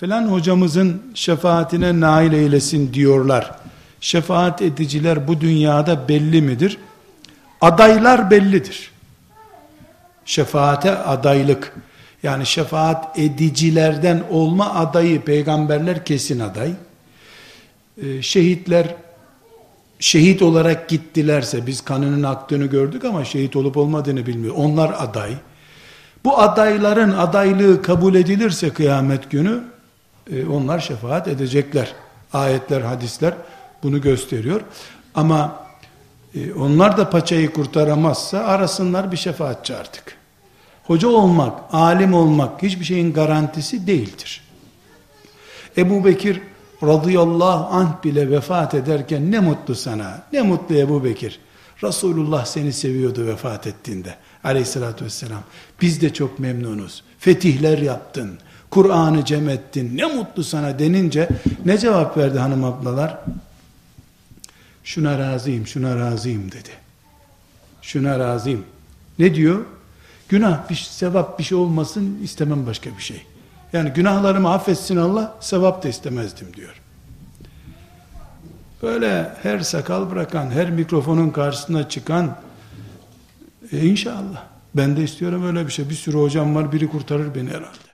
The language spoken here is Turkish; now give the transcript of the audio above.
falan hocamızın şefaatine nail eylesin diyorlar. Şefaat ediciler bu dünyada belli midir? Adaylar bellidir. Şefaate adaylık yani şefaat edicilerden olma adayı peygamberler kesin aday. Ee, şehitler şehit olarak gittilerse biz kanının aktığını gördük ama şehit olup olmadığını bilmiyor. Onlar aday. Bu adayların adaylığı kabul edilirse kıyamet günü e, onlar şefaat edecekler. Ayetler, hadisler bunu gösteriyor. Ama e, onlar da paçayı kurtaramazsa arasınlar bir şefaatçi artık. Hoca olmak, alim olmak hiçbir şeyin garantisi değildir. Ebu Bekir radıyallahu anh bile vefat ederken ne mutlu sana, ne mutlu Ebu Bekir. Resulullah seni seviyordu vefat ettiğinde aleyhissalatü vesselam. Biz de çok memnunuz. Fetihler yaptın, Kur'an'ı cem ettin, ne mutlu sana denince ne cevap verdi hanım ablalar? Şuna razıyım, şuna razıyım dedi. Şuna razıyım. Ne diyor? Günah, bir, sevap bir şey olmasın istemem başka bir şey. Yani günahlarımı affetsin Allah, sevap da istemezdim diyor. Böyle her sakal bırakan, her mikrofonun karşısına çıkan, e inşallah. Ben de istiyorum öyle bir şey. Bir sürü hocam var, biri kurtarır beni herhalde.